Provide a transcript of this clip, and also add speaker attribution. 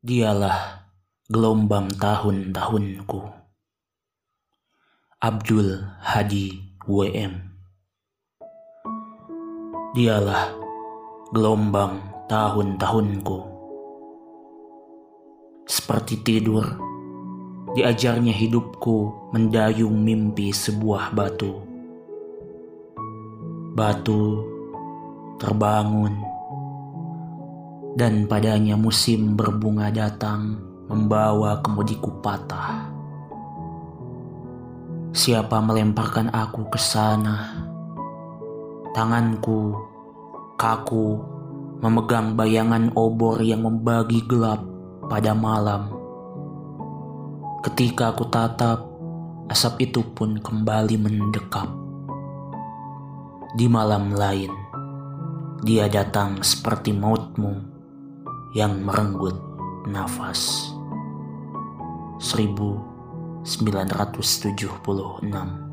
Speaker 1: Dialah gelombang tahun-tahunku. Abdul Hadi WM Dialah gelombang tahun-tahunku. Seperti tidur, diajarnya hidupku mendayung mimpi sebuah batu. Batu terbangun dan padanya musim berbunga datang membawa kemudiku patah. Siapa melemparkan aku ke sana? Tanganku kaku memegang bayangan obor yang membagi gelap pada malam. Ketika aku tatap, asap itu pun kembali mendekap. Di malam lain, dia datang seperti mautmu yang merenggut nafas. 1976